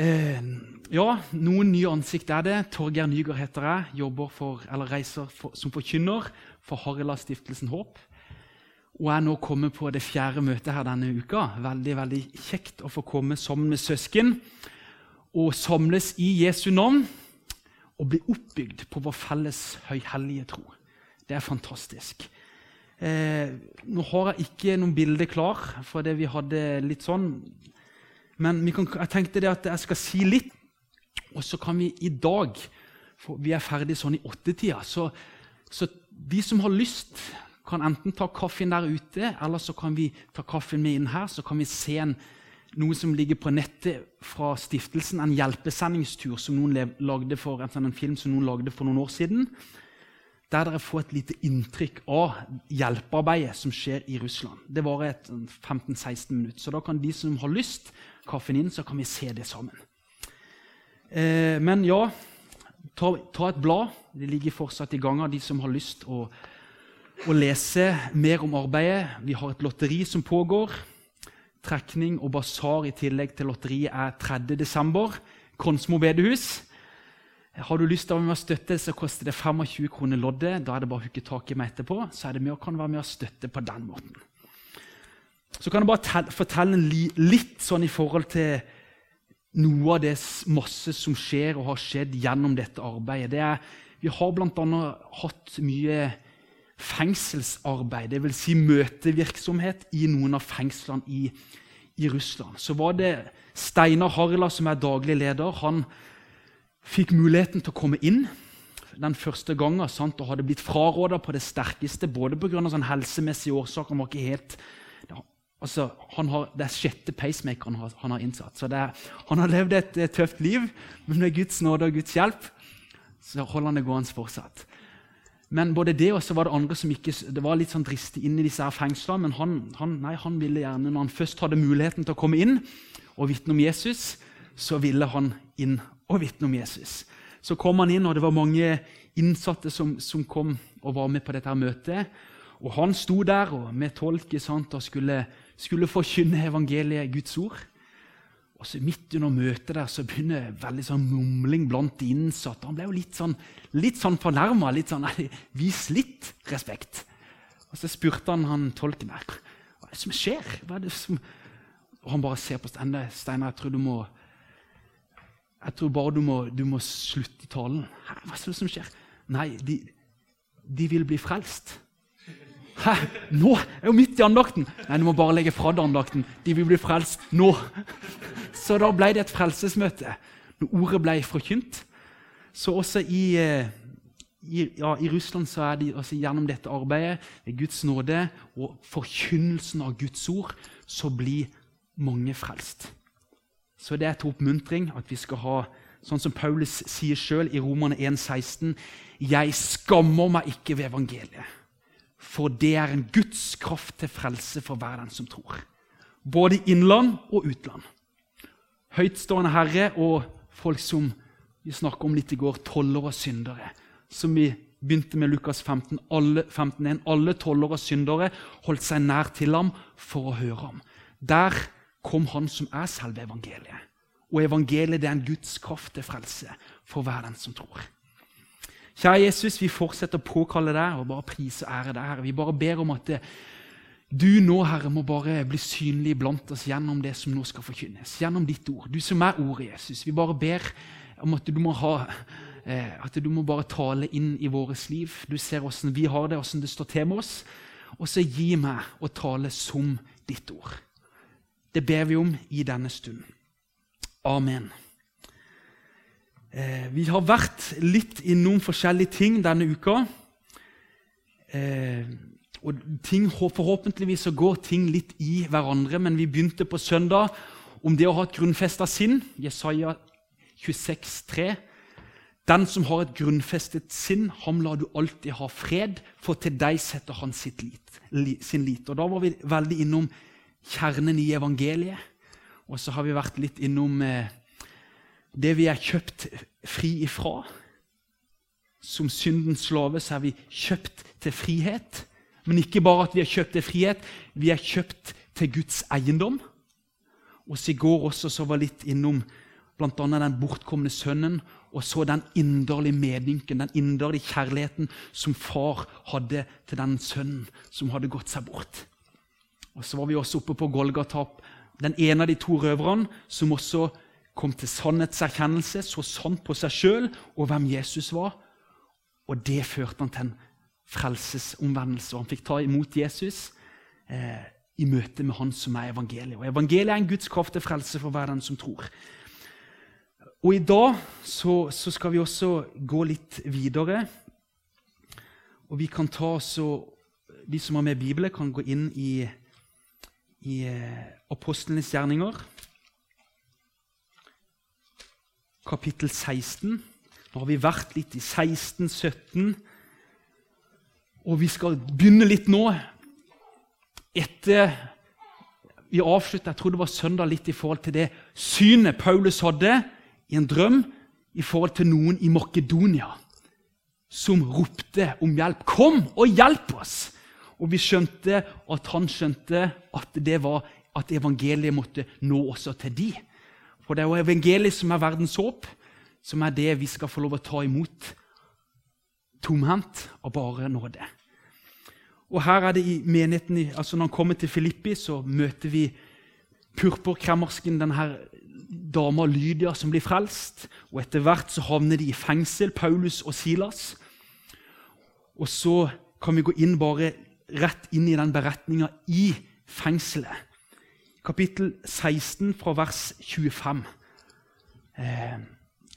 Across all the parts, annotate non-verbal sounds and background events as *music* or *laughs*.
Eh, ja, noen nye ansikt er det. Torgeir Nygaard heter jeg. Jobber for, eller reiser for, som forkynner for Harila Stiftelsen Håp. Og er nå kommet på det fjerde møtet her denne uka. Veldig veldig kjekt å få komme sammen med søsken og samles i Jesu navn og bli oppbygd på vår felles høyhellige tro. Det er fantastisk. Eh, nå har jeg ikke noen bilde klar, for det vi hadde litt sånn men kan, jeg tenkte at jeg skal si litt, og så kan vi i dag for Vi er ferdig sånn i åttetida. Så, så de som har lyst, kan enten ta kaffen der ute, eller så kan vi ta kaffen med inn her. Så kan vi se en, noe som ligger på nettet fra stiftelsen. En hjelpesendingstur som noen lagde for, en film som noen lagde for noen år siden. Der dere får et lite inntrykk av hjelpearbeidet som skjer i Russland. Det varer 15-16 minutter. Så da kan de som har lyst, kaffen inn, så kan vi se det sammen. Eh, men ja, ta, ta, et blad. Det ligger fortsatt i gang av de som har lyst å, å lese mer om arbeidet. Vi har et lotteri som pågår. Trekning og basar i tillegg til lotteriet er 3.12. Konsmo bedehus. Har du lyst til å være med og støtte, så koster det 25 kroner loddet. Da er det bare å hooke tak i meg etterpå. Så er det med, kan være med og støtte på den måten. Så kan jeg bare fortelle litt sånn i forhold til noe av det masse som skjer og har skjedd gjennom dette arbeidet. Det er, vi har bl.a. hatt mye fengselsarbeid, dvs. Si møtevirksomhet i noen av fengslene i, i Russland. Så var det Steinar Harila, som er daglig leder. Han fikk muligheten til å komme inn den første gangen sant, og hadde blitt fraråda på det sterkeste, både pga. Sånn helsemessige årsaker. Han var ikke helt Altså, har, det er sjette pacemakeren han, han har innsatt. Så er, han har levd et, et, tøft liv, men med Guds nåde og Guds hjelp så holder han det gående fortsatt. Men både det og så var det andre som ikke, det var litt sånn dristig inn i disse her fengslene. Men han, han, nei, han ville gjerne, når han først hadde muligheten til å komme inn og vitne om Jesus, så ville han inn og vitne om Jesus. Så kom han inn, og det var mange innsatte som, som kom og var med på dette her møtet. Og han sto der og med tolk og skulle skulle forkynne evangeliet, Guds ord. Og så Midt under møtet der så begynner veldig sånn mumling blant de innsatte. Han ble jo litt sånn, litt sånn fornærma. Litt sånn, Vis litt respekt. Og Så spurte han han tolken der, hva er det som skjer. Hva er det som... Og han bare ser på Steinar. Steinar, jeg tror du må jeg tror bare du må, du må slutte talen. Hva er det som skjer? Nei, de, de vil bli frelst. Hæ? Nå? Jeg er jo midt i andakten! Nei, du må bare legge fra deg andakten. De vil bli frelst nå. Så da ble det et frelsesmøte. Når ordet ble forkynt. Så også i, eh, i, ja, i Russland så er det altså gjennom dette arbeidet, ved Guds nåde og forkynnelsen av Guds ord, så blir mange frelst. Så det er til oppmuntring at vi skal ha, sånn som Paulus sier sjøl i Romerne 1,16.: Jeg skammer meg ikke ved evangeliet for det er en Guds kraft til frelse for hver den som tror. Både innland og utland. Høytstående Herre og folk som vi snakka om litt i går, toller og syndere. Som vi begynte med Lukas 15, alle, 15 alle toller og syndere holdt seg nær til ham for å høre ham. Der kom han som er selve evangeliet. Og evangeliet er en Guds kraft til frelse for hver den som tror. Kjære Jesus, vi fortsetter å påkalle deg og bare prise og ære deg, Herre. Vi bare ber om at du nå, Herre, må bare bli synlig blant oss gjennom det som nå skal forkynnes. Gjennom ditt ord. Du som er ordet, Jesus. Vi bare ber om at du må ha eh, at du må bare tale inn i vårt liv. Du ser åssen vi har det, åssen det står til med oss. Og så gi meg å tale som ditt ord. Det ber vi om i denne stunden. Amen. Eh, vi har vært litt innom forskjellige ting denne uka. Eh, og ting, Forhåpentligvis så går ting litt i hverandre, men vi begynte på søndag om det å ha et grunnfesta sinn. Jesaja 26, 3. Den som har et grunnfestet sinn, ham lar du alltid ha fred, for til deg setter han lit, sin lit. Og Da var vi veldig innom kjernen i evangeliet. Og så har vi vært litt innom eh, det vi er kjøpt fri ifra. Som syndens slave så er vi kjøpt til frihet. Men ikke bare at vi er kjøpt til frihet, vi er kjøpt til Guds eiendom. Og så I går også så var litt innom bl.a. den bortkomne sønnen, og så den inderlige medynken, den inderlige kjærligheten som far hadde til den sønnen som hadde gått seg bort. Og Så var vi også oppe på Golgata, den ene av de to røverne som også kom til sannhetserkjennelse, så sant på seg sjøl og hvem Jesus var. Og det førte han til en frelsesomvendelse. Han fikk ta imot Jesus eh, i møte med han som er evangeliet. Og Evangeliet er en Guds kraft til frelse for hver den som tror. Og i dag så, så, skal vi også gå litt videre. Og vi kan ta så De som har med Bibelen, kan gå inn i, i eh, apostlenes gjerninger. Kapittel 16. Nå har vi vært litt i 16, 17. Og vi skal begynne litt nå. Etter vi avslutta, jeg tror det var søndag, litt i forhold til det synet Paulus hadde i en drøm i forhold til noen i Makedonia som ropte om hjelp. 'Kom og hjelp oss!' Og vi skjønte at han skjønte at det var at evangeliet måtte nå også til de. For det er jo evangeliet som er verdens håp, som er det vi skal få lov å ta imot tomhendt av bare nåde. Og her er det i menigheten, altså Når han kommer til Filippi, så møter vi purpurkremmersken, denne dama Lydia som blir frelst. og Etter hvert så havner de i fengsel, Paulus og Silas. Og så kan vi gå inn bare rett inn i den beretninga i fengselet. Kapittel 16 fra vers 25. Eh,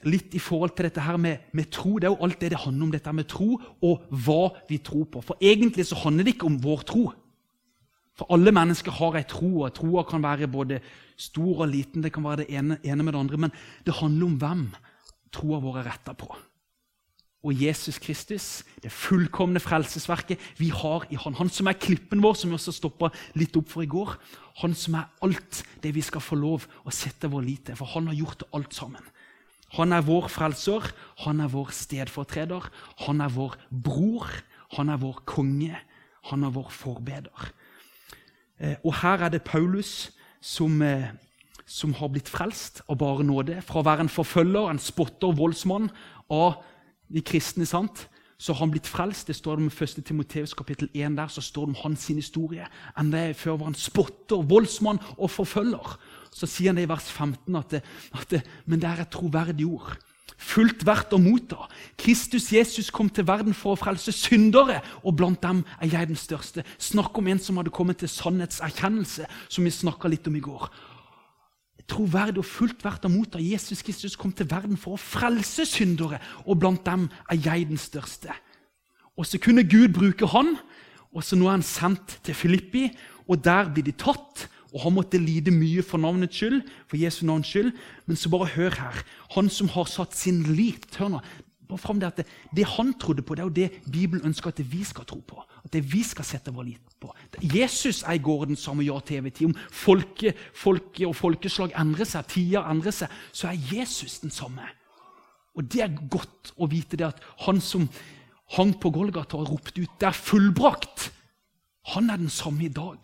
litt i forhold til dette her med, med, tro. Det er jo alt det det handler om, dette med tro og hva vi tror på. For egentlig så handler det ikke om vår tro. For alle mennesker har ei tro, og troa kan være både stor og liten. Det kan være det ene, ene med det andre, men det handler om hvem troa vår er retta på. Og Jesus Kristus, det fullkomne frelsesverket vi har i Han. Han som er klippen vår, som vi også stoppa litt opp for i går. Han som er alt det vi skal få lov å sette vår lit til. For han har gjort alt sammen. Han er vår frelser, han er vår stedfortreder, han er vår bror, han er vår konge, han er vår forbeder. Eh, og her er det Paulus som, eh, som, har blitt frelst av bare nåde. Fra å være en forfølger, en spotter, voldsmann av de kristne, sant? så har han blitt frelst. Det står det om 1. Timoteus kapittel 1 der, så står det om hans historie. Enda før var han spotter, voldsmann og forfølger. Så sier han det i vers 15 at, det, at det, men det er et troverdig ord fullt verdt å motta. Kristus Jesus kom til verden for å frelse syndere, og blant dem er jeg den største. Snakk om en som hadde kommet til sannhetserkjennelse, som vi snakka litt om i går. Troverdig og fullt verdt å motta. Jesus Kristus kom til verden for å frelse syndere, og blant dem er jeg den største. Og så kunne Gud bruke han, og så nå er han sendt til Filippi, og der blir de tatt og han måtte lide mye for navnets skyld, for Jesu navns skyld. Men så bare hør her. Han som har satt sin lit hør nå, bare det, at det, det, han trodde på, det er jo det Bibelen ønsker at vi skal tro på. At det vi skal sette vår lit på. Jesus er i går den samme ja til evig tid. Om folke, folke og folkeslag endrer seg, tida endrer seg, så er Jesus den samme. Og det er godt å vite det at han som hang på Golgata og ropte ut 'Det er fullbrakt', han er den samme i dag.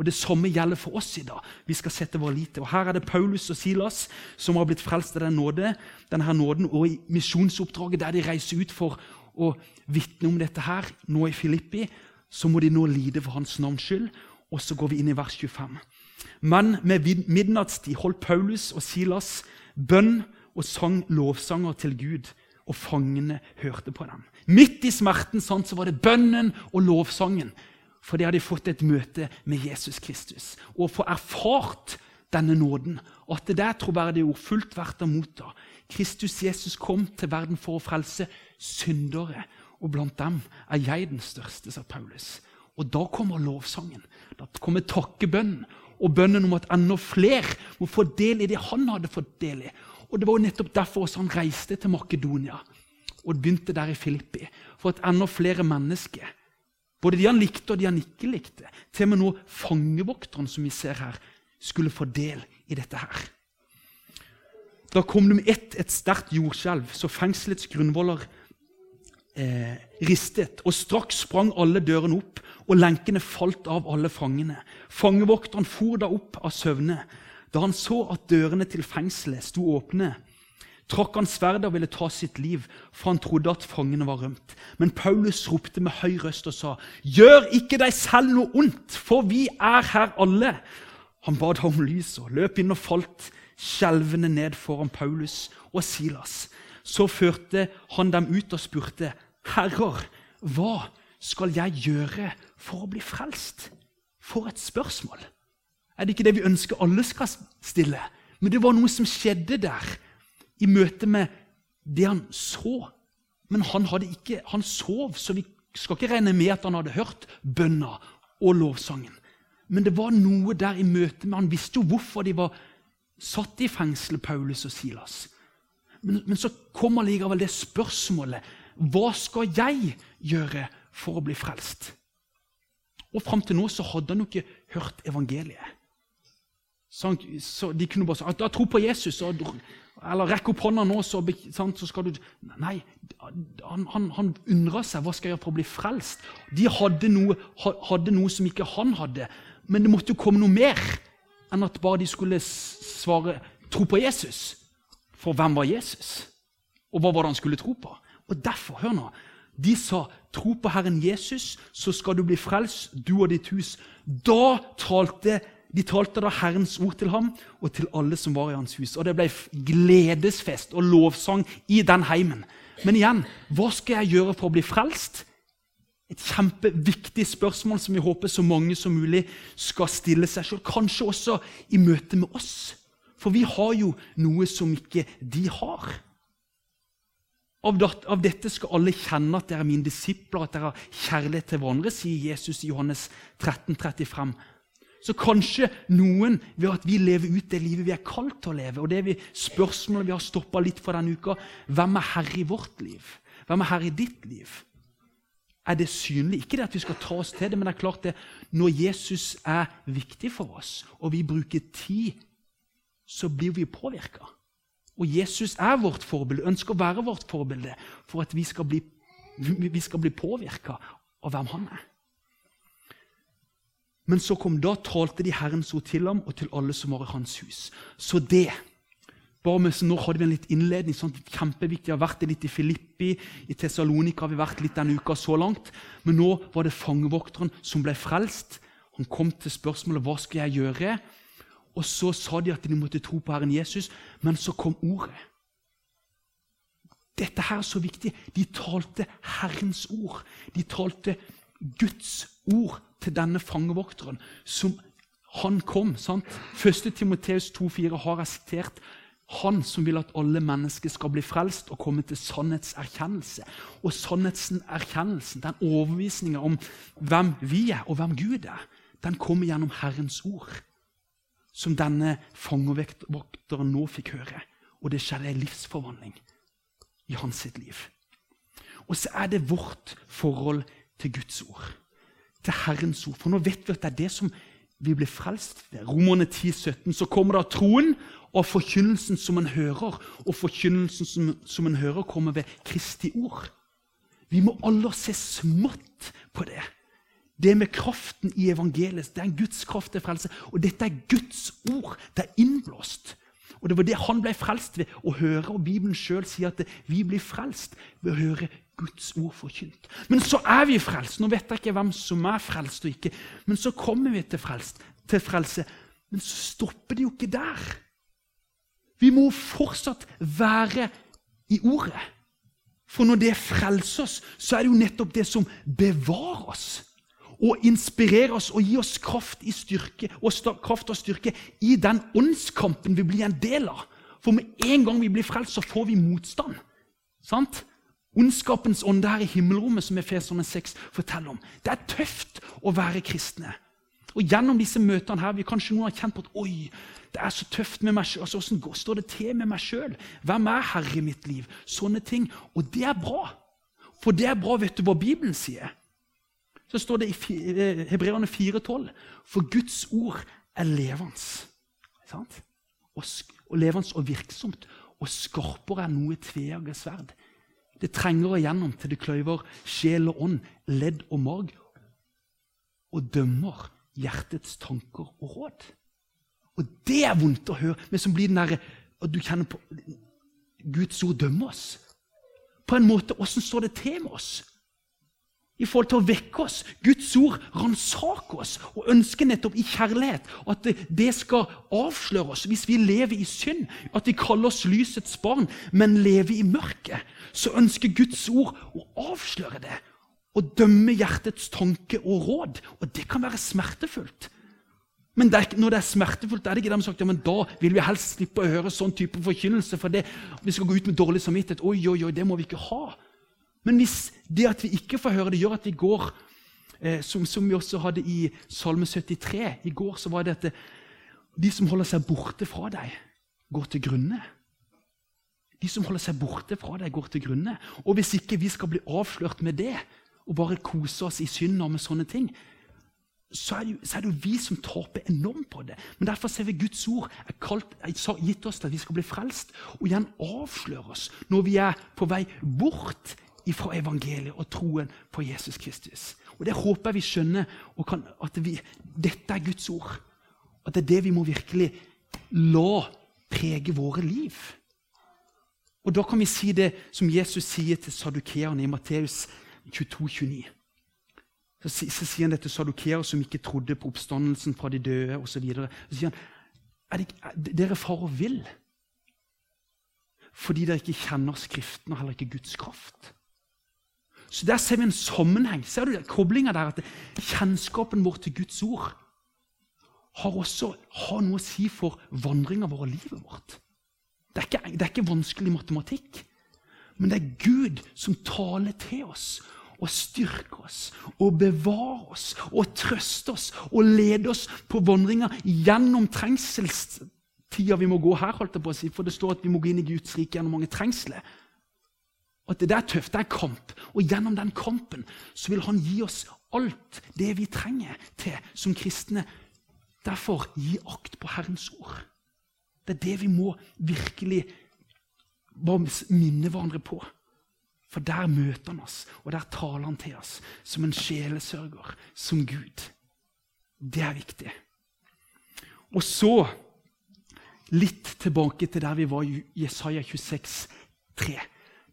Og Det samme gjelder for oss i dag. Vi skal sette vår lit til. Og Her er det Paulus og Silas som har blitt frelst av den nåde, denne nåden, og i misjonsoppdraget der de reiser ut for å vitne om dette her, nå i Filippi, så må de nå lide for hans navns skyld. Og så går vi inn i vers 25. Men med midnattstid holdt Paulus og Silas bønn og sang lovsanger til Gud, og fangene hørte på dem. Midt i smerten sant, så var det bønnen og lovsangen for de hadde fått et møte med Jesus Kristus. Og få erfart denne nåden. Og at det der troverdige ord fullt verdt å motta. Kristus Jesus kom til verden for å frelse syndere. Og blant dem er jeg den største, sa Paulus. Og da kommer lovsangen. Da kommer takkebønnen. Og bønnen om at enda flere må få del i det han hadde fått del i. Og Det var jo nettopp derfor også han reiste til Makedonia og begynte der i Filippi. For at enda flere mennesker både de han likte, og de han ikke likte. Til og med nå fangevokteren som vi ser her, skulle få del i dette her. Da kom det med ett et sterkt jordskjelv, så fengselets grunnvoller eh, ristet. Og straks sprang alle dørene opp, og lenkene falt av alle fangene. Fangevokteren for da opp av søvne. Da han så at dørene til fengselet sto åpne, trakk han sverdet og ville ta sitt liv, for han trodde at fangene var rømt. Men Paulus ropte med høy røst og sa, 'Gjør ikke deg selv noe ondt, for vi er her alle.' Han bad om lys og løp inn og falt skjelvende ned foran Paulus og Silas. Så førte han dem ut og spurte, 'Herrer, hva skal jeg gjøre for å bli frelst?' For et spørsmål! Er det ikke det vi ønsker alle skal stille? Men det var noe som skjedde der i møte med det han så. Men han, ikke, han sov, så vi skal ikke regne med at han hadde hørt bønna og lovsangen. Men det var noe der i møte med Han visste jo hvorfor de var satt i fengsel, Paulus og Silas. Men, men så kommer likevel det spørsmålet Hva skal jeg gjøre for å bli frelst? Og Fram til nå så hadde han jo ikke hørt evangeliet. Så, så De kunne bare si at tro på Jesus, og, eller rekk opp hånda nå, så, sant, så, skal du Nei, han, han, han undra seg hva skal jeg gjøre for å bli frelst. De hadde noe, hadde noe som ikke han hadde. Men det måtte jo komme noe mer enn at bare de skulle svare tro på Jesus. For hvem var Jesus? Og hva var det han skulle tro på? Og derfor, hør nå, de sa tro på Herren Jesus, så skal du bli frelst, du og ditt hus. Da talte de talte da Herrens ord til ham og til alle som var i hans hus. Og det ble gledesfest og lovsang i den heimen. Men igjen, hva skal jeg gjøre for å bli frelst? Et kjempeviktig spørsmål som vi håper så mange som mulig skal stille seg selv. Kanskje også i møte med oss. For vi har jo noe som ikke de har. Av, dette skal alle kjenne at dere er mine disipler, at dere har kjærlighet til hverandre, sier Jesus i Johannes 13, 35. Så kanskje noen ved at vi lever ut det livet vi er kalt til å leve, og det vi spørsmålet vi har stoppa litt for denne uka Hvem er herre i vårt liv? Hvem er herre i ditt liv? er det synlig. Ikke det at vi skal ta oss til det, men det er klart det, når Jesus er viktig for oss, og vi bruker tid, så blir vi påvirka. Og Jesus er vårt forbilde, ønsker å være vårt forbilde for at vi skal bli, vi bli påvirka av hvem han er. Men så kom da talte de Herrens ord til ham og til alle som var i hans hus. Så det bare med, nå hadde vi en litt innledning. sånn kjempeviktig. Vi har vært litt i Filippi, i Tessalonika har vi vært litt denne uka så langt. Men nå var det fangevokteren som ble frelst. Han kom til spørsmålet hva skal jeg gjøre. Og så sa de at de måtte tro på Herren Jesus, men så kom ordet. Dette her er så viktig. De talte Herrens ord. De talte Guds ord til denne fangevokteren. som han kom. sant? 1. Timoteus 2,4 har jeg sitert. Han som vil at alle mennesker skal bli frelst og komme til sannhetserkjennelse. Og sannhetserkjennelsen, den overbevisninga om hvem vi er, og hvem Gud er, den kommer gjennom Herrens ord. Som denne fangevokteren nå fikk høre. Og det skjedde en livsforvandling i hans sitt liv. Og så er det vårt forhold til Guds ord. Til Herrens ord. For nå vet vi at det er det som vi blir frelst ved. Romerne 10, 17, Så kommer da troen, og forkynnelsen som en hører. Og forkynnelsen som, som en hører, kommer ved Kristi ord. Vi må alle se smått på det. Det med kraften i evangeliet. Det er en Guds kraft til frelse. Og dette er Guds ord. Det er innblåst. Og Det var det han ble frelst ved å høre. Og Bibelen sjøl sier at vi blir frelst ved å høre Guds ord forkynt. Men så er vi frelst. Nå vet jeg ikke hvem som er frelst og ikke. Men så kommer vi til, frelst, til frelse. Men så stopper det jo ikke der. Vi må fortsatt være i ordet. For når det frelser oss, så er det jo nettopp det som bevarer oss. Og inspirerer oss og gir oss kraft, styrke, og kraft og styrke i den åndskampen vi blir en del av. For med en gang vi blir frelst, så får vi motstand. Sant? Ondskapens ånde her i himmelrommet, som Efeserne 6 forteller om. Det er tøft å være kristne. Og Gjennom disse møtene her, vi kanskje noen har kjent på at oi, det er så tøft med meg sjøl. Altså, hvordan står det til med meg sjøl? Hvem er herre i mitt liv? Sånne ting. Og det er bra. For det er bra, vet du hva Bibelen sier? Så står det i eh, Hebreerne 4,12.: For Guds ord er levende. Og, og levende og virksomt. Og skarpere enn noe tveegget sverd. Det trenger igjennom til det kløyver sjel og ånd, ledd og marg, og dømmer hjertets tanker og råd. Og det er vondt å høre, men som blir den derre at du kjenner på Guds ord dømmer oss. På en måte, Åssen står det til med oss? I forhold til å vekke oss. Guds ord ransaker oss og ønsker nettopp i kjærlighet at det, skal avsløre oss hvis vi lever i synd. At vi kaller oss lysets barn, men lever i mørket. Så ønsker Guds ord å avsløre det og dømme hjertets tanke og råd. Og det kan være smertefullt. Men det er, når det er smertefullt, er det ikke de sagt, ja, men da vil vi helst slippe å høre sånn type forkynnelse. For det, vi skal gå ut med dårlig samvittighet. Oi, oi, oi, det må vi ikke ha. Men hvis det at vi ikke får høre det, gjør at vi går eh, som, som, vi også hadde i Salme 73 I går så var det at de som holder seg borte fra deg, går til grunne. De som holder seg borte fra deg, går til grunne. Og hvis ikke vi skal bli avslørt med det, og bare kose oss i synda med sånne ting, så er, det, så er det jo vi som taper enormt på det. Men derfor ser vi Guds ord er, kalt, er gitt oss til at vi skal bli frelst, og igjen avsløre oss når vi er på vei bort fra evangeliet og troen på Jesus Kristus. Og Det håper jeg vi skjønner, kan, at vi, dette er Guds ord. At det er det vi må virkelig la prege våre liv. Og Da kan vi si det som Jesus sier til sadukeerne i Matteus 22, 29. Så, så sier han det til sadukeere som ikke trodde på oppstandelsen fra de døde osv. Så, videre. så sier han er det, er, dere farer vill fordi dere ikke kjenner Skriften og heller ikke Guds kraft. Så Der ser vi en sammenheng. Ser du koblinga der? At kjennskapen vår til Guds ord har også har noe å si for vandringa vår og livet vårt. Det er, ikke, det er ikke vanskelig matematikk, men det er Gud som taler til oss og styrker oss og bevarer oss og trøster oss og leder oss på vandringa gjennom trengselstida vi må gå her. holdt jeg på å si, For det står at vi må gå inn i Guds rike gjennom mange trengsler. At det er tøft. Det er kamp. Og gjennom den kampen så vil han gi oss alt det vi trenger til som kristne. Derfor gi akt på Herrens ord. Det er det vi må virkelig minne hverandre på. For der møter han oss, og der taler han til oss som en sjelesørger, som Gud. Det er viktig. Og så litt tilbake til der vi var i Jesaja 26, 3.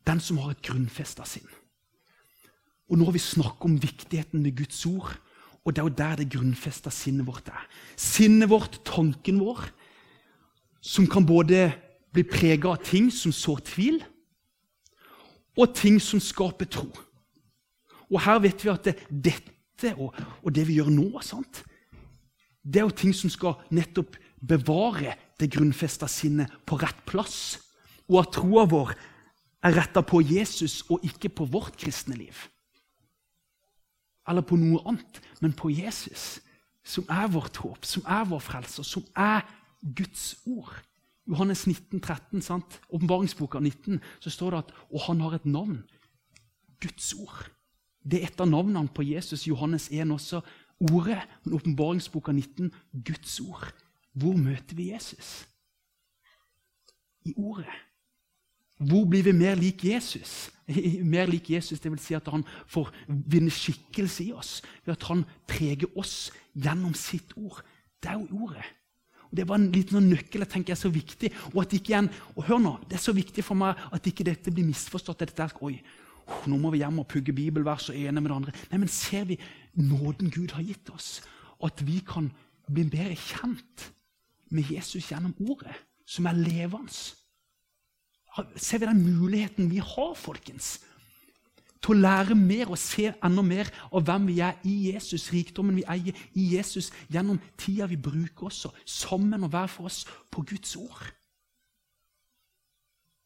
Den som har et grunnfesta sinn. Og nå har vi snakket om viktigheten med Guds ord, og det er jo der det grunnfesta sinnet vårt er. Sinnet vårt, tanken vår, som kan både bli prega av ting som sår tvil, og ting som skaper tro. Og her vet vi at det, dette og, og, det vi gjør nå, sant? det er jo ting som skal nettopp bevare det grunnfesta sinnet på rett plass, og at troa vår er retta på Jesus og ikke på vårt kristne liv. Eller på noe annet, men på Jesus, som er vårt håp, som er vår frelser, som er Guds ord. Johannes 19, 13, sant? Åpenbaringsboka 19, så står det at og han har et navn. Guds ord. Det er et av navnene på Jesus. Johannes 1 også. Ordet, men åpenbaringsboka 19, Guds ord. Hvor møter vi Jesus? I ordet. Hvor blir vi mer lik Jesus? Mer lik Jesus, vil si at han får vinne skikkelse i oss ved at han preger oss gjennom sitt ord. Det er jo ordet. Og Det var en liten sånn nøkkel jeg tenker er så viktig. Og at ikke en, og hør nå, Det er så viktig for meg at ikke dette blir misforstått. dette er, oi, Nå må vi hjem og pugge bibelvers og ene med det andre. Nei, men Ser vi nåden Gud har gitt oss, og at vi kan bli bedre kjent med Jesus gjennom ordet, som er levende? Ser vi den muligheten vi har, folkens, til å lære mer og se enda mer av hvem vi er i Jesus, rikdommen vi eier i Jesus, gjennom tida vi bruker også, sammen og hver for oss, på Guds ord.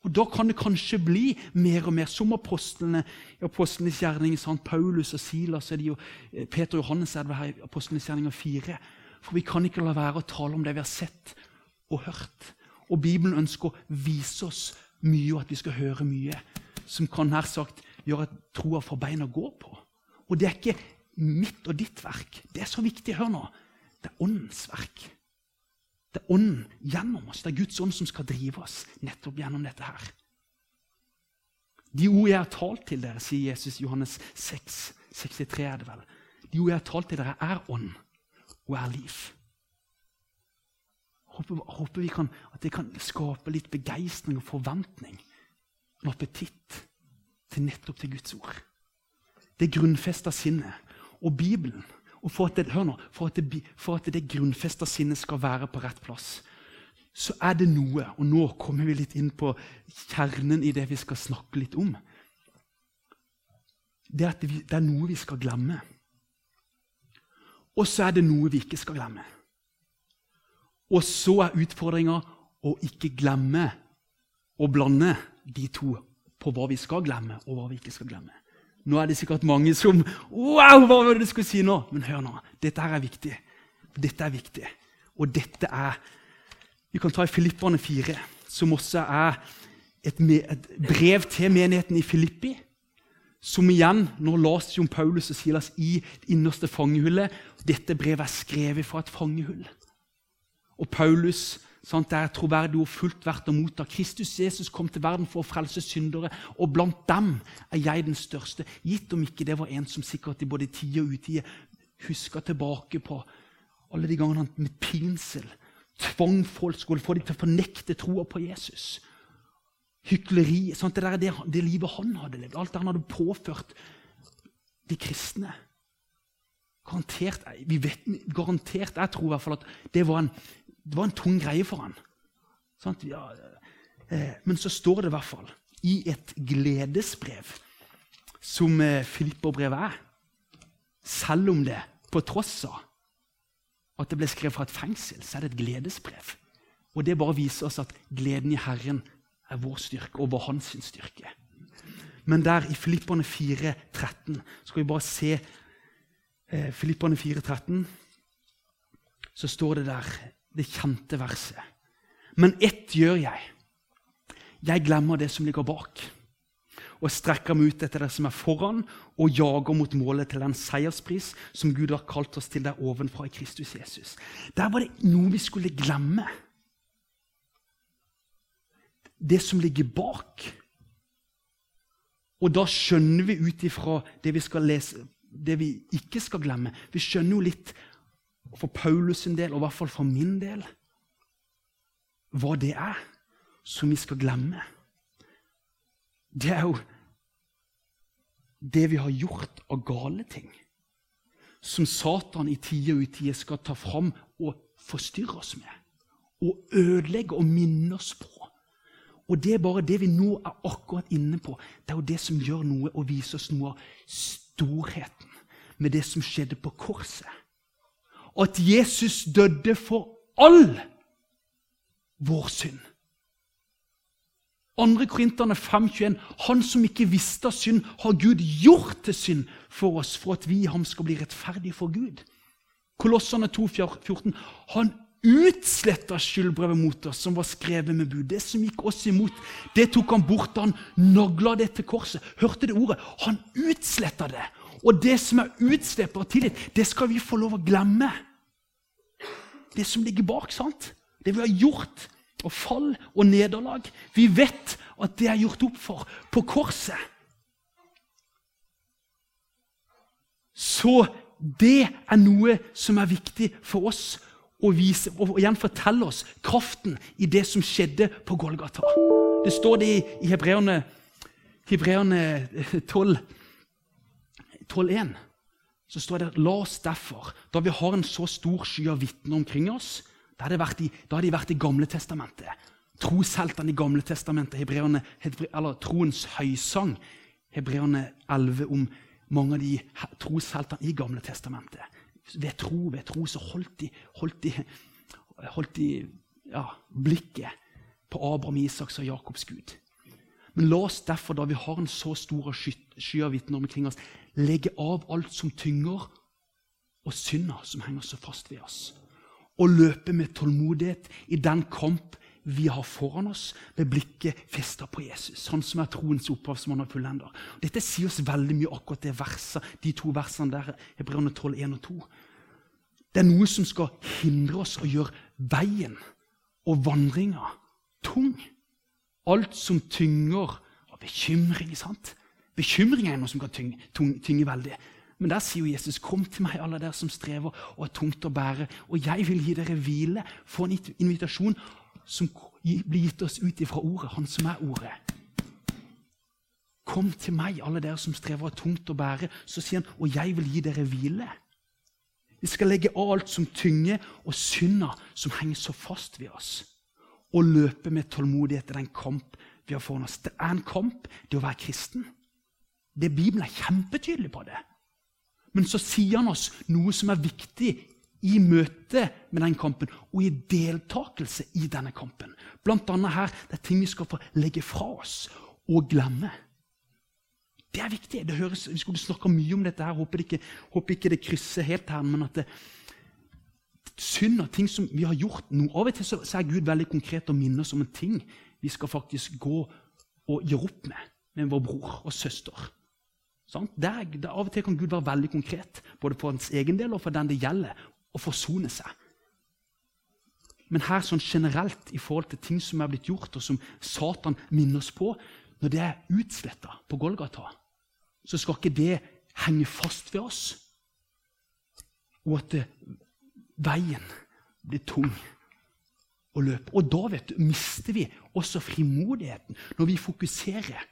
Og Da kan det kanskje bli mer og mer som apostlene i apostlenes gjerning. Sant? Paulus og Silas og de, og eh, Peter og Johannes er det her i apostlenes gjerninger fire. For vi kan ikke la være å tale om det vi har sett og hørt. Og Bibelen ønsker å vise oss mye, og at vi skal høre mye som kan nær sagt gjøre at troa får bein å gå på. Og det er ikke mitt og ditt verk. Det er så viktig. Hør nå. Det er åndens verk. Det er ånden gjennom oss. Det er Guds ånd som skal drive oss nettopp gjennom dette her. De ord jeg har talt til dere, sier Jesus i Johannes 6, 63 er det vel. De ord jeg har talt til dere, er ånd og er liv. Håper, håper vi kan, at det kan skape litt begeistring og forventning. En appetitt til nettopp til Guds ord. Det grunnfesta sinnet. Og Bibelen. Og for at det, hør nå, for at det, for at det grunnfesta sinnet skal være på rett plass, så er det noe Og nå kommer vi litt inn på kjernen i det vi skal snakke litt om. Det er det, det er noe vi skal glemme. Og så er det noe vi ikke skal glemme. Og så er utfordringa å ikke glemme å blande de to på hva vi skal glemme, og hva vi ikke skal glemme. Nå er det sikkert mange som Wow, hva var det du skulle si nå? Men hør nå. Dette her er viktig. Dette er viktig. Og dette er Vi kan ta i Filipperne 4, som også er et, et brev til menigheten i Filippi. Som igjen, Nå las Jon Paulus og Silas i det innerste fangehullet. Dette brevet er skrevet fra et fangehull. Og Paulus sånn det er troverdig og fullt verdt å motta. Kristus Jesus kom til verden for å frelse syndere, og blant dem er jeg den største. Gitt om ikke det var en som sikkert i både tide og utide huska tilbake på alle de gangene han med pinsel tvang folk skulle få dem til å fornekte troa på Jesus. Hykleri. Sånn det, der, det, det livet han hadde levd, alt det han hadde påført de kristne. Garantert, vi vet, garantert, Jeg tror i hvert fall at det var en det var en tung greie for han. Ja, eh, men så står det i hvert fall i et gledesbrev, som eh, Filipperbrevet er, selv om det på tross av at det ble skrevet fra et fengsel, så er det et gledesbrev. Og det bare viser oss at gleden i Herren er vår styrke og var hans styrke. Men der i Filipperne 4, 13, skal vi bare se eh, Filipperne 4, 13, så står det der det kjente verset. Men ett gjør jeg. Jeg glemmer det som ligger bak, og strekker meg ut etter det som er foran, og jager mot målet til den seierspris som Gud har kalt oss til der ovenfra i Kristus Jesus. Der var det noe vi skulle glemme. Det som ligger bak. Og da skjønner vi ut ifra det vi skal lese, det vi ikke skal glemme. Vi skjønner jo litt for Paulus sin del, og i hvert fall for min del, hva det er som vi skal glemme. Det er jo det vi har gjort av gale ting. Som Satan i tide og utide skal ta fram og forstyrre oss med. Og ødelegge og minne oss på. Og det er bare det vi nå er akkurat inne på. Det er jo det som gjør noe og viser oss noe av storheten med det som skjedde på korset at Jesus døde for all vår synd. 2. Korinterne 5,21.: Han som ikke visste av synd, har Gud gjort til synd for oss, for at vi i ham skal bli rettferdige for Gud. Kolossene 2,14.: Han utsletta skyldbrevet mot oss, som var skrevet med bud. Det som gikk oss imot, det tok han bort da han nagla det til korset. Hørte det ordet? Han utsletta det. Og det som er utslipp av tillit, det skal vi få lov å glemme. Det som ligger bak. sant? Det vi har gjort, og fall og nederlag. Vi vet at det er gjort opp for på korset. Så det er noe som er viktig for oss å vise, og igjen fortelle oss kraften i det som skjedde på Golgata. Det står det i, i Hebreerne 12. 12.1 så står det la oss derfor, da vi har en så stor sky av vitner omkring oss Da har de vært i, de vært i Gamle testamentet. Trosheltene i Gamle testamentet, hebreerne, eller troens høysang, hebreerne 11, om mange av de trosheltene i Gamle testamentet. Ved tro, ved tro så holdt de, holdt de, holdt de ja, blikket på Abraham, Isaks og Jakobs Gud. Men la oss derfor, da vi har en så stor sky av vitner omkring oss, legge av alt som tynger, og synda som henger så fast ved oss. Og løpe med tålmodighet i den kamp vi har foran oss, med blikket festa på Jesus, han som er troens opphavsmann og fullender. Dette sier oss veldig mye, akkurat det verset, de to versene der, Hebreane 12, 1 og 2. Det er noe som skal hindre oss å gjøre veien og vandringa tung. Alt som tynger av bekymring. sant? Bekymring er noe som kan tynge, tynge veldig. Men der sier jo Jesus, 'Kom til meg, alle dere som strever og er tungt å bære.' 'Og jeg vil gi dere hvile.' Få en invitasjon som blir gitt oss ut ifra ordet, Han som er ordet. Kom til meg, alle dere som strever og er tungt å bære. Så sier han, 'Og jeg vil gi dere hvile'. Vi skal legge av alt som tynger, og synda som henger så fast ved oss. Og løpe med tålmodighet i den kamp vi har foran oss. Det er en kamp, det å være kristen. Det Bibelen er kjempetydelig på det. Men så sier han oss noe som er viktig i møte med den kampen og i deltakelse i denne kampen. Blant annet her det er ting vi skal få legge fra oss og glemme. Det er viktig. Det høres, vi skulle snakke mye om dette. her, Håper ikke, håper ikke det krysser helt her. men at det, synd og ting som vi har gjort noe. Av og til så, så er Gud veldig konkret og minner oss om en ting vi skal faktisk gå og gjøre opp med med vår bror og søster. Der, der, av og til kan Gud være veldig konkret, både for hans egen del og for den det gjelder, å forsone seg. Men her sånn generelt i forhold til ting som er blitt gjort, og som Satan minner oss på, når det er utsletta på Golgata, så skal ikke det henge fast ved oss. Og at det, veien blir tung å løpe. Og da vet du, mister vi også frimodigheten når vi fokuserer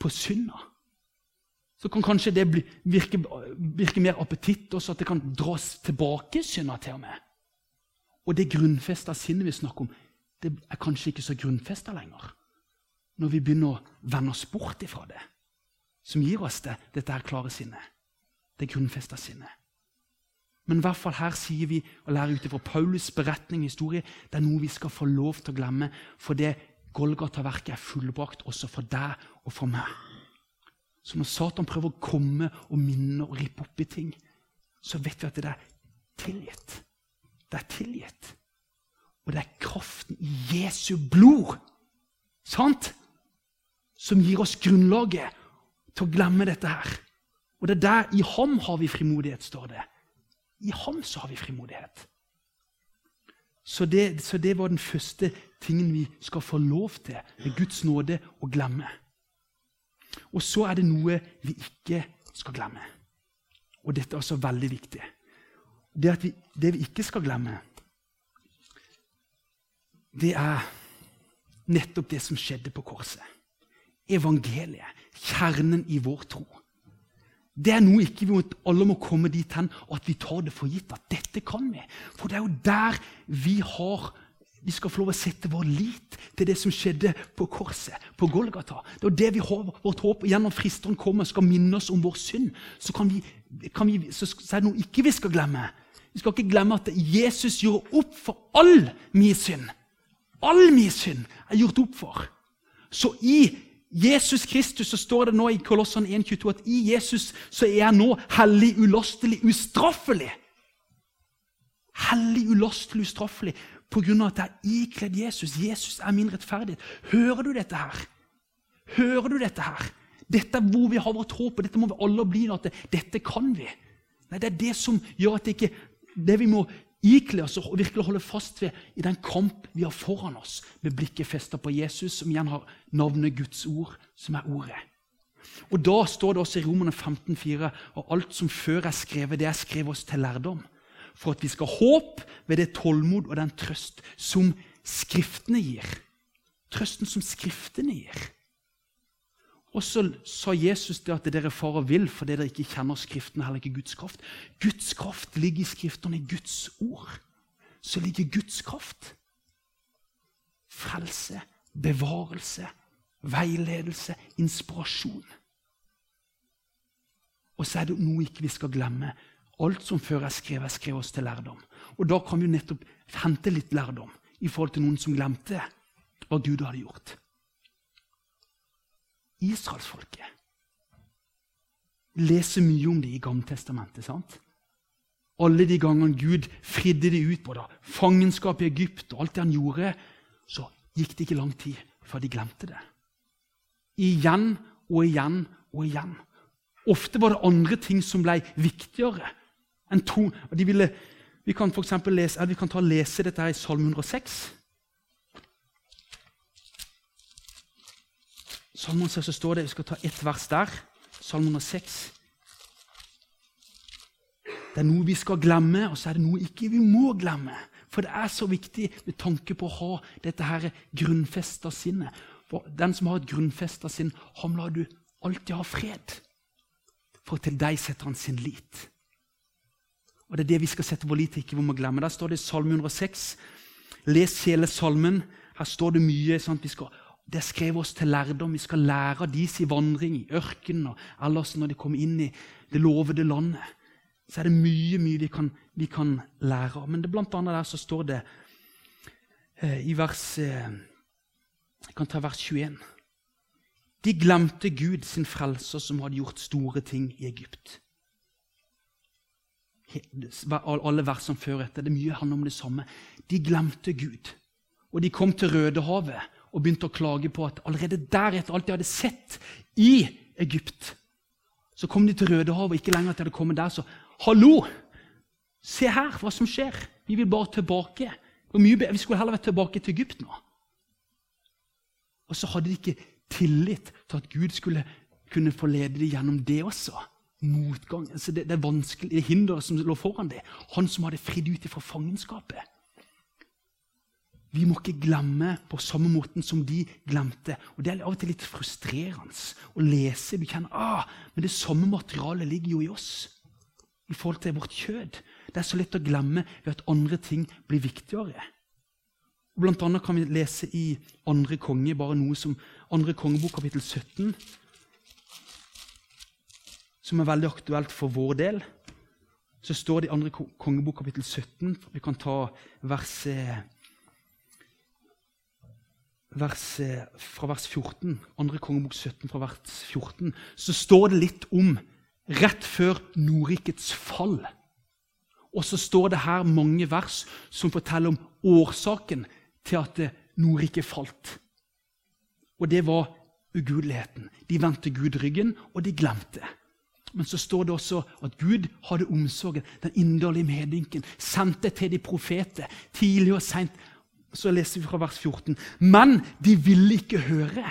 på synda så kan kanskje det bli, virke, virke, mer appetitt også, at det kan dras tilbake synder til og med. Og det grunnfesta sinnet vi snakker om, det er kanskje ikke så grunnfesta lenger. Når vi begynner å vende oss bort ifra det, som gir oss det, dette her klare sinnet. Det grunnfesta sinnet. Men i hvert fall her sier vi og lærer ut fra Paulus' beretning og historie det er noe vi skal få lov til å glemme, for det Golgata-verket er fullbrakt også for deg og for meg. Så når Satan prøver å komme og minne og rippe opp i ting, så vet vi at det er tilgitt. Det er tilgitt. Og det er kraften i Jesu blod sant? som gir oss grunnlaget til å glemme dette her. Og det er der i ham har vi frimodighet, står det. I ham så har vi frimodighet. Så det, så det var den første tingen vi skal få lov til med Guds nåde å glemme. Og så er det noe vi ikke skal glemme. Og dette er også veldig viktig. Det, vi, det vi ikke skal glemme, det er nettopp det som skjedde på korset. Evangeliet, kjernen i vår tro. Det er noe ikke vi alle må komme dit hen at vi tar det for gitt at dette kan vi. For det er jo der vi har vi skal få lov å sette vår lit til det som skjedde på korset, på Golgata. Det er det vi har vårt håp. Gjennom fristeren kommer skal minne oss om vår synd. Så, kan vi, kan vi, så, er det noe ikke vi skal glemme. Vi skal ikke glemme at Jesus gjorde opp for all min synd. All min synd er gjort opp for. Så i Jesus Kristus så står det nå i Kolossene 1,22 at i Jesus så er jeg nå hellig, ulastelig, ustraffelig. Hellig, ulastelig, ustraffelig pga. at jeg er ikledd Jesus. Jesus er min rettferdighet. Hører du dette her? Hører du dette her? Dette er hvor vi har vårt håp, og dette må vi alle bli. at Dette kan vi. Nei, Det er det som gjør at det ikke det vi må ikle oss og virkelig holde fast ved i den kamp vi har foran oss, med blikket festa på Jesus, som igjen har navnet Guds ord, som er ordet. Og Da står det også i Romerne 15,4.: Og alt som før er skrevet, det er skrevet oss til lærdom for at vi skal ha håp ved det tålmod og den trøst som Skriftene gir. Trøsten som Skriftene gir. Og så sa Jesus det at dere farer vill fordi dere ikke kjenner Skriften, heller ikke Guds kraft. Guds kraft ligger i Skriftene, i Guds ord. Så ligger Guds kraft. Frelse, bevarelse, veiledelse, inspirasjon. Og så er det noe ikke vi skal glemme. Alt som før er skrevet, jeg skrev oss til lærdom. Og Da kan vi nettopp hente litt lærdom i forhold til noen som glemte hva Gud hadde gjort. Israelsfolket leser mye om det i Gammeltestamentet. sant? Alle de gangene Gud fridde de ut både fangenskap i Egypt og alt det han gjorde, så gikk det ikke lang tid før de glemte det. Igjen og igjen og igjen. Ofte var det andre ting som ble viktigere en tung, ville, vi kan for lese, vi kan ta og lese dette her i Salme 106. Salmen 106 så står det, Vi skal ta ett vers der. Salme 106. Det er noe vi skal glemme, og så er det noe ikke vi må glemme. For det er så viktig med tanke på å ha dette her grunnfesta sinnet. For den som har et grunnfesta sinn, ham lar du alltid ha fred. For til deg setter han sin lit. Og Det er det vi skal sette vår lit til, ikke vi må glemme. Der står det i Salme 106. Les hele salmen. Her står det mye. Skal, det er skrevet oss til lærdom. Vi skal lære av deres vandring i ørkenen og ellers når de kommer inn i det lovede landet. Så er det mye mye vi kan, vi kan lære av. Men det blant annet der så står det eh, i vers eh, Jeg kan ta vers 21. De glemte Gud, sin frelser, som hadde gjort store ting i Egypt. Alle versene før etter. Det mye handler om det samme. De glemte Gud. Og de kom til Rødehavet og begynte å klage på at allerede der, etter alt de hadde sett i Egypt, så kom de til Rødehavet, og ikke lenger til de hadde kommet der, så Hallo! Se her hva som skjer. Vi vil bare tilbake. vi skulle heller vært tilbake til Egypt nå. Og så hadde de ikke tillit til at Gud skulle kunne få lede dem gjennom det også. Motgang, altså det, det, vanskelig, det hinderet som lå foran det. Han som hadde fridd ut fra fangenskapet. Vi må ikke glemme på samme måten som de glemte. Og Det er av og til litt frustrerende å lese. Du kjenner ah, men det samme materialet ligger jo i oss i forhold til vårt kjød. Det er så lett å glemme ved at andre ting blir viktigere. Blant annet kan vi lese i andre konge, bare noe som andre kongebok, kapittel 17, som er veldig aktuelt for vår del. Så står det i andre kongebok, kapittel 17 Vi kan ta verset vers, fra vers 14, andre kongebok 17 fra vers 14, så står det litt om rett før Nordrikets fall. Og så står det her mange vers som forteller om årsaken til at Nordriket falt. Og det var ugudeligheten. De vendte Gud ryggen, og de glemte. Men så står det også at Gud hadde omsorgen, den inderlige medynken, sendte til de profeter tidlig og seint. Så leser vi fra vers 14. Men de ville ikke høre.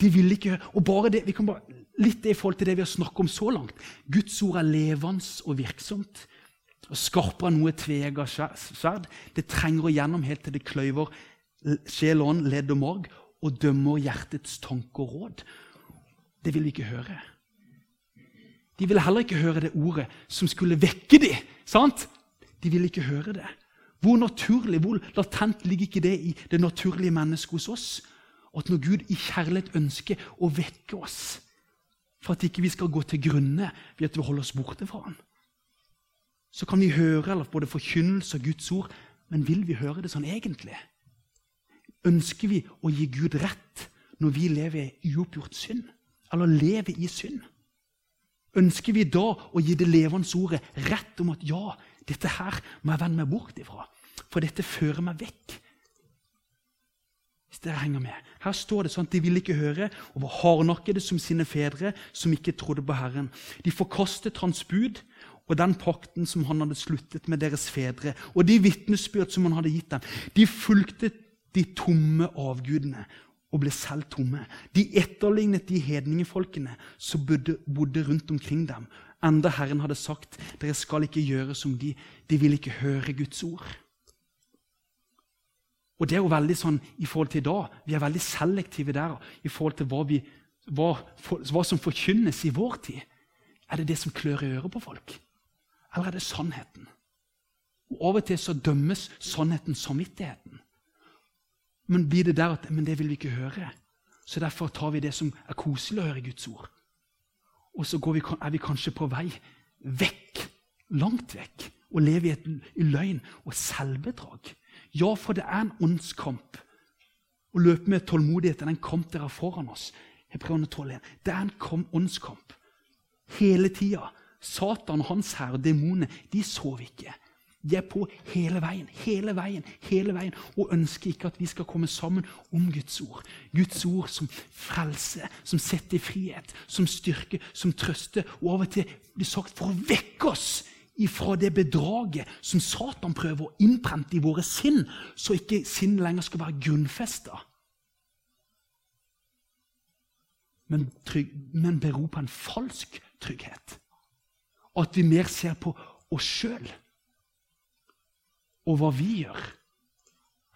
De ville ikke høre. Og bare det, vi kan bare, Litt det i forhold til det vi har snakket om så langt. Guds ord er levende og virksomt. og Skarpere enn noe tvega sverd. Det trenger å gjennom helt til det kløyver sjel, ånd, ledd og morg, og dømmer hjertets tanke og råd. Det vil vi ikke høre. De ville heller ikke høre det ordet som skulle vekke dem. sant? De ville ikke høre det. Hvor naturlig, hvor latent ligger ikke det i det naturlige mennesket hos oss? Og at når Gud i kjærlighet ønsker å vekke oss for at ikke vi skal gå til grunne ved at vi holder oss borte fra ham, så kan vi høre eller både forkynnelse og Guds ord, men vil vi høre det sånn egentlig? Ønsker vi å gi Gud rett når vi lever i uoppgjort synd? Eller lever i synd? Ønsker vi da å gi det levende ordet rett om at ja, dette her må jeg vende meg bort ifra, for dette fører meg vekk hvis dere henger med. Her står det sånn at de ville ikke høre og var hardnakkede som sine fedre, som ikke trodde på Herren. De forkastet hans bud og den pakten som han hadde sluttet med deres fedre, og de vitnesbyrd som han hadde gitt dem. De fulgte de tomme avgudene og ble selv tomme. De etterlignet de hedningefolkene som bodde, rundt omkring dem. Enda Herren hadde sagt, dere skal ikke gjøre som de. De vil ikke høre Guds ord. Og det er jo veldig sånn i forhold til i dag. Vi er veldig selektive der i forhold til hva, vi, hva, hva som forkynnes i vår tid. Er det det som klør i øret på folk? Eller er det sannheten? Og Av og til så dømmes sannheten samvittigheten. Men blir det der at men det vil vi ikke høre, så derfor tar vi det som er koselig å høre Guds ord. Og så vi, er vi kanskje på vei vekk, langt vekk, og lever i, et, i løgn og selvbedrag. Ja, for det er en åndskamp. Å løpe med tålmodighet i en kamp dere har foran oss. Hebreane 12, Det er en åndskamp. Hele tida. Satan hans herre, demonene de sover ikke. De er på hele veien, hele veien, hele veien og ønsker ikke at vi skal komme sammen om Guds ord. Guds ord som frelse, som setter frihet, som styrke, som trøster. Og av og til blir sagt for å vekke oss ifra det bedraget som Satan prøver å innprente i våre sinn, så ikke sinn lenger skal være grunnfesta. Men, men bero på en falsk trygghet. At vi mer ser på oss sjøl og hva vi gjør,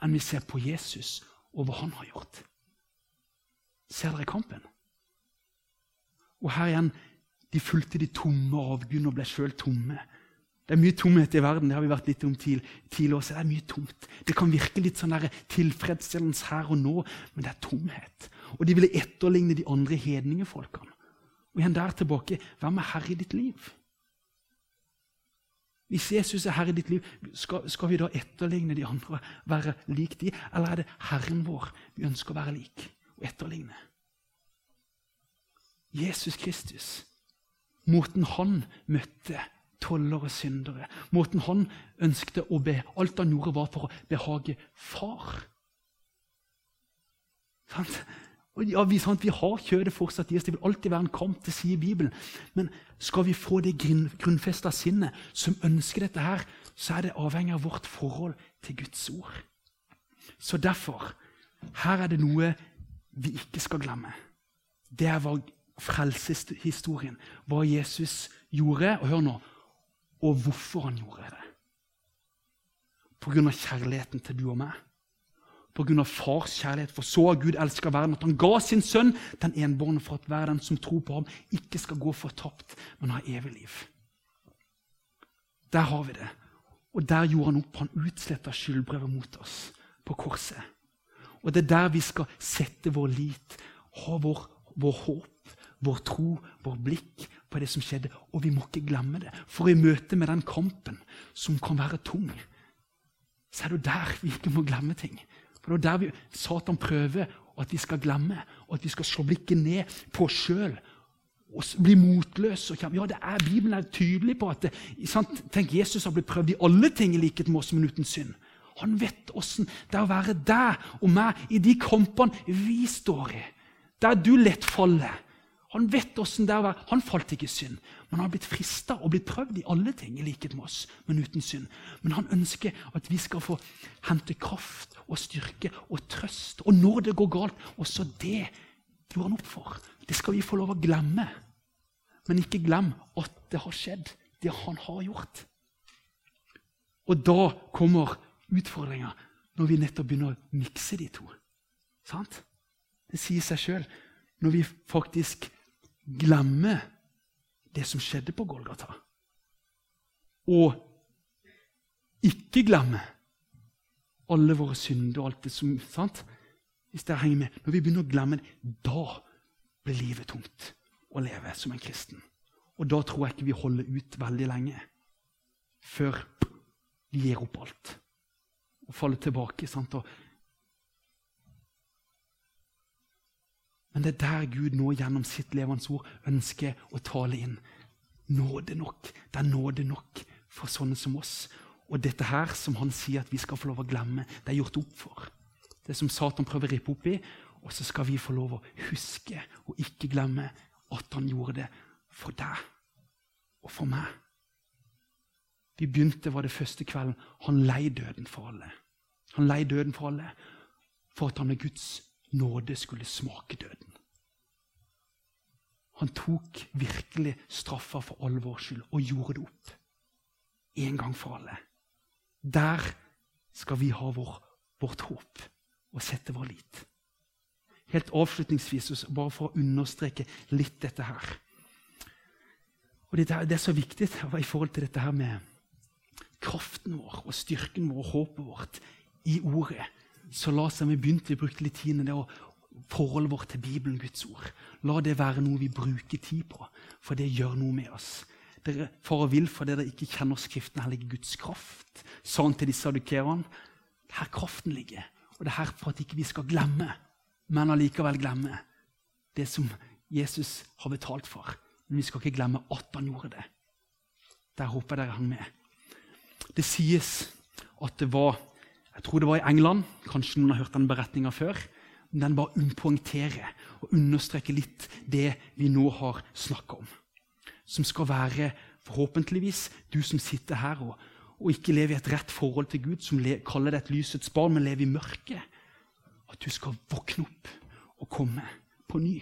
enn vi ser på Jesus og hva han har gjort. Ser dere kampen? Og her igjen de fulgte de tomme avgudene og ble sjøl tomme. Det er mye tomhet i verden. det har vi vært litt om tidligere også. Det er mye tomt. Det kan virke litt sånn tilfredsstillende her og nå, men det er tomhet. Og de ville etterligne de andre hedningefolkene. Og igjen der tilbake hvem er herre i ditt liv? Hvis Jesus er herre i ditt liv, skal, skal, vi da etterligne de andre, være lik de? Eller er det Herren vår vi ønsker å være lik og etterligne? Jesus Kristus, måten han møtte toller og syndere, måten han ønskte å be Alt han gjorde, var for å behage far. Sant? Ja, vi, sant, vi, har kjødet fortsatt i oss. Det vil alltid være en kamp, det sier Bibelen. Men skal vi få det grunn, grunnfesta sinnet som ønsker dette her, så er det avhengig av vårt forhold til Guds ord. Så derfor her er det noe vi ikke skal glemme. Det er hva frelseshistorien, hva Jesus gjorde, og hør nå, og hvorfor han gjorde det. På grunn av kjærligheten til du og meg pga. fars kjærlighet. For så har Gud elska verden at han ga sin sønn, den enbårne, for at hver den som tror på ham, ikke skal gå fortapt, men ha evig liv. Der har vi det. Og der gjorde han opp. Han utsletta skyldbrevet mot oss på korset. Og det er der vi skal sette vår lit, ha vår, vår håp, vår tro, vår blikk på det som skjedde. Og vi må ikke glemme det. For i møte med den kampen, som kan være tung, så er det der vi ikke må glemme ting. For det er der vi, Satan prøver at vi skal glemme, og at vi skal slå blikket ned på oss sjøl. Og bli motløse. Ja, det er, Bibelen er tydelig på at det, sant? Tenk, Jesus har blitt prøvd i alle ting i likhet med oss, men uten synd. Han vet åssen det er å være deg og meg i de kampene vi står i. Der du lett faller. Han vet åssen det er å være Han falt ikke i synd, men han har blitt frista og blitt prøvd i alle ting, i likhet med oss, men uten synd. Men han ønsker at vi skal få hente kraft og styrke og trøst. Og når det går galt, også det gjorde han opp for. Det skal vi få lov å glemme. Men ikke glem at det har skjedd, det han har gjort. Og da kommer utfordringa, når vi nettopp begynner å mikse de to. Sant? Det sier seg sjøl. Når vi faktisk glemme det som skjedde på Golgata. Og ikke glemme alle våre synder og alt det som sant? Hvis det henger med. Når vi begynner å glemme det, da blir livet tungt å leve som en kristen. Og da tror jeg ikke vi holder ut veldig lenge før vi gir opp alt og faller tilbake. Sant? Og Men det er der Gud nå gjennom sitt levende ord ønsker å tale inn. Nåde nok. Det er nåde nok for sånne som oss. Og dette her som han sier at vi skal få lov å glemme, det er gjort opp for. Det som Satan prøver å rippe opp i. Og så skal vi få lov å huske og ikke glemme at han gjorde det for deg og for meg. Vi begynte var det første kvelden. Han lei døden for alle. Han lei døden for alle for at han er Guds nåde skulle smake døden. Han tok virkelig straffa for all vår skyld og gjorde det opp. En gang for alle. Der skal vi ha vår, vårt håp og sette vår lit. Helt avslutningsvis, bare for å understreke litt dette her. Og Det, er så viktig i forhold til dette her med kraften vår og styrken vår og håpet vårt i ordet så la oss, vi begynte, vi brukte litt tid det, og forholdet vårt til Bibelen, Guds ord. La det være noe vi bruker tid på, for det gjør noe med oss. Dere for og vil for dere ikke kjenner Skriften, heller ikke Guds kraft. Sa han til disse adukerene. Her kraften ligger. Og det er her for at ikke vi skal glemme, men allikevel glemme det som Jesus har betalt for. Men vi skal ikke glemme at han gjorde det. Der håper jeg dere hang med. Det sies at det var jeg tror det var i England. Kanskje noen har hørt den beretninga før. Men den bare poengterer og understreker litt det vi nå har snakka om. Som skal være forhåpentligvis du som sitter her og, og ikke lever i et rett forhold til Gud, som le, kaller deg et lysets barn, men lever i mørket. At du skal våkne opp og komme på ny.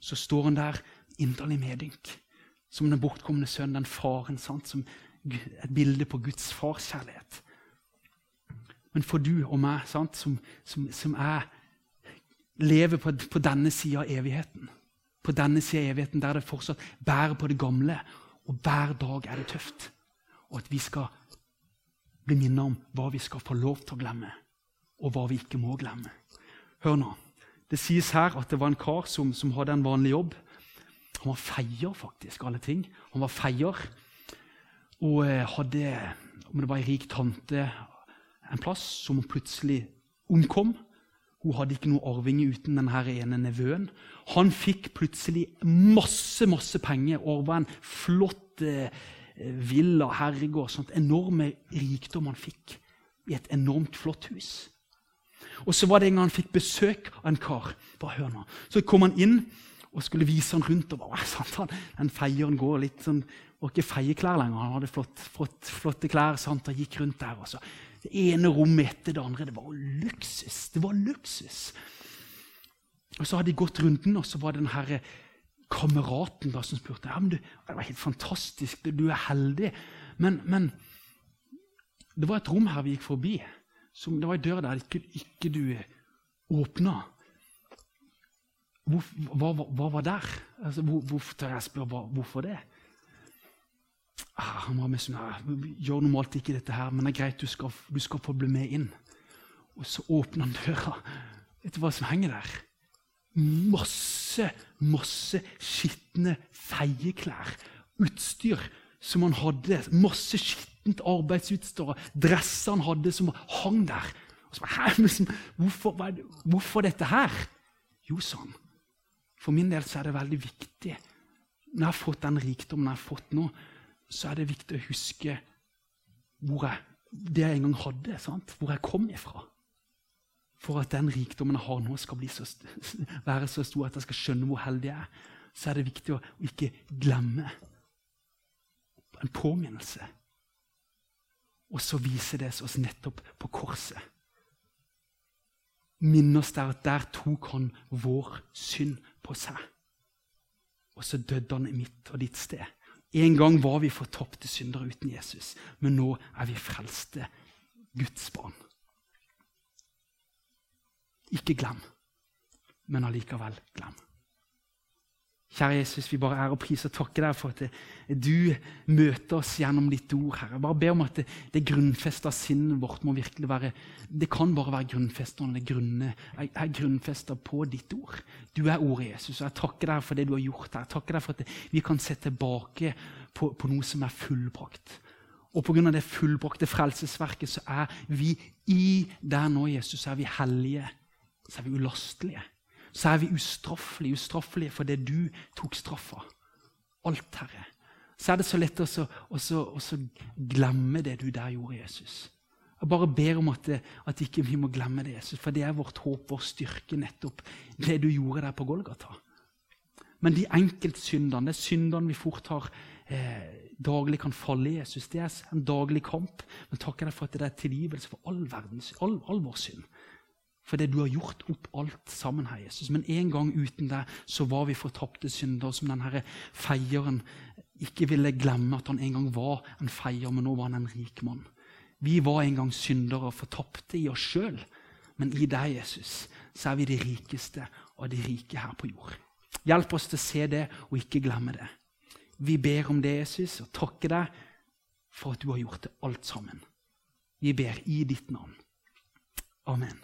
Så står han der inderlig medynk. Som den bortkomne sønnen, den faren. Sant? Som et bilde på Guds farskjærlighet. Men for du og meg, sant? Som, som, som er, lever på, på denne sida av evigheten På denne sida av evigheten der det fortsatt bærer på det gamle, og hver dag er det tøft. Og at vi skal bli minnet om hva vi skal få lov til å glemme, og hva vi ikke må glemme. Hør nå. Det sies her at det var en kar som, som hadde en vanlig jobb. Han var feier, faktisk. alle ting. Han var feier og eh, hadde, om det var ei rik tante en plass, som hun plutselig omkom. Hun hadde ikke noe arvinger uten denne ene nevøen. Han fikk plutselig masse masse penger over en flott eh, villa, herregård. Sånt enorme rikdom han fikk i et enormt flott hus. Og så var det en gang han fikk besøk av en kar. Bare hør nå. Så kom han inn og skulle vise han rundt. og bare, *laughs* sant, han, Den feieren går litt sånn, var ikke feieklær lenger. Han hadde flott, flott, flotte klær sant, og gikk rundt der. og så Det ene rommet etter det andre. Det var luksus. Det var luksus. Og Så hadde de gått runden, og så var det den herre kameraten da som spurte ja, men du, det var helt fantastisk, du er heldig. Men, men det var et rom her vi gikk forbi. Som, det var ei dør der ikke, ikke du åpna. Hvor, hva, hva, var der? Altså, hvor, hvor, jeg spørre hvorfor det? Ah, han var med sånn, gjør normalt ikke dette her, men det er greit, du skal, du skal få bli med inn. Og så åpner han døra. Vet du hva som henger der? Masse, masse skitne feieklær. Utstyr som han hadde. Masse skittent arbeidsutstyr. Dresser han hadde som hang der. Så, liksom, hvorfor, hvorfor, dette her? Jo, han. For min del så er det veldig viktig når jeg har fått den rikdommen jeg har fått nå, så er det viktig å huske hvor jeg, det jeg en gang hadde, sant? hvor jeg kom ifra. For at den rikdommen jeg har nå, skal så, *laughs* være så stor at jeg skal skjønne hvor heldig jeg er, så er det viktig å ikke glemme en påminnelse. Og så viser det oss nettopp på korset. Minn oss der at der tok han vår synd på seg. Og så døde han i mitt og ditt sted. En gang var vi fortapte syndere uten Jesus, men nå er vi frelste Guds barn. Ikke glem, men allikevel glem. Kjære Jesus, vi bare er og priser og takker deg for at du møter oss gjennom ditt ord. Herre. Bare be om at det, det grunnfesta sinnet vårt må virkelig være Det kan bare være grunnfesta når det grunne, er, er grunnfesta på ditt ord. Du er ordet, Jesus, og jeg takker deg for det du har gjort her. Jeg takker deg for at vi kan se tilbake på, på noe som er fullbrakt. Og pga. det fullbrakte frelsesverket så er vi i deg nå, Jesus, så er vi hellige. Så er vi ulastelige så er vi ustraffelige, ustraffelige fordi du tok straffa. Alt, Herre. Så er det så lett å glemme det du der gjorde, Jesus. Jeg bare ber om at, det, at ikke vi må glemme det, Jesus, for det er vårt håp, vår styrke, nettopp det du gjorde der på Golgata. Men de enkeltsyndene, det syndene vi fort har eh, daglig kan falle i Jesus, det er en daglig kamp. Men takker deg for at det er tilgivelse for all, verdens, all, all vår synd. Fordi du har gjort opp alt sammen her, Jesus. Men en gang uten deg så var vi fortapte syndere, som denne feieren ikke ville glemme at han en gang var en feier, men nå var han en rik mann. Vi var en gang syndere, fortapte i oss sjøl. Men i deg, Jesus, så er vi de rikeste av de rike her på jord. Hjelp oss til å se det og ikke glemme det. Vi ber om det, Jesus, og takker deg for at du har gjort det alt sammen. Vi ber i ditt navn. Amen.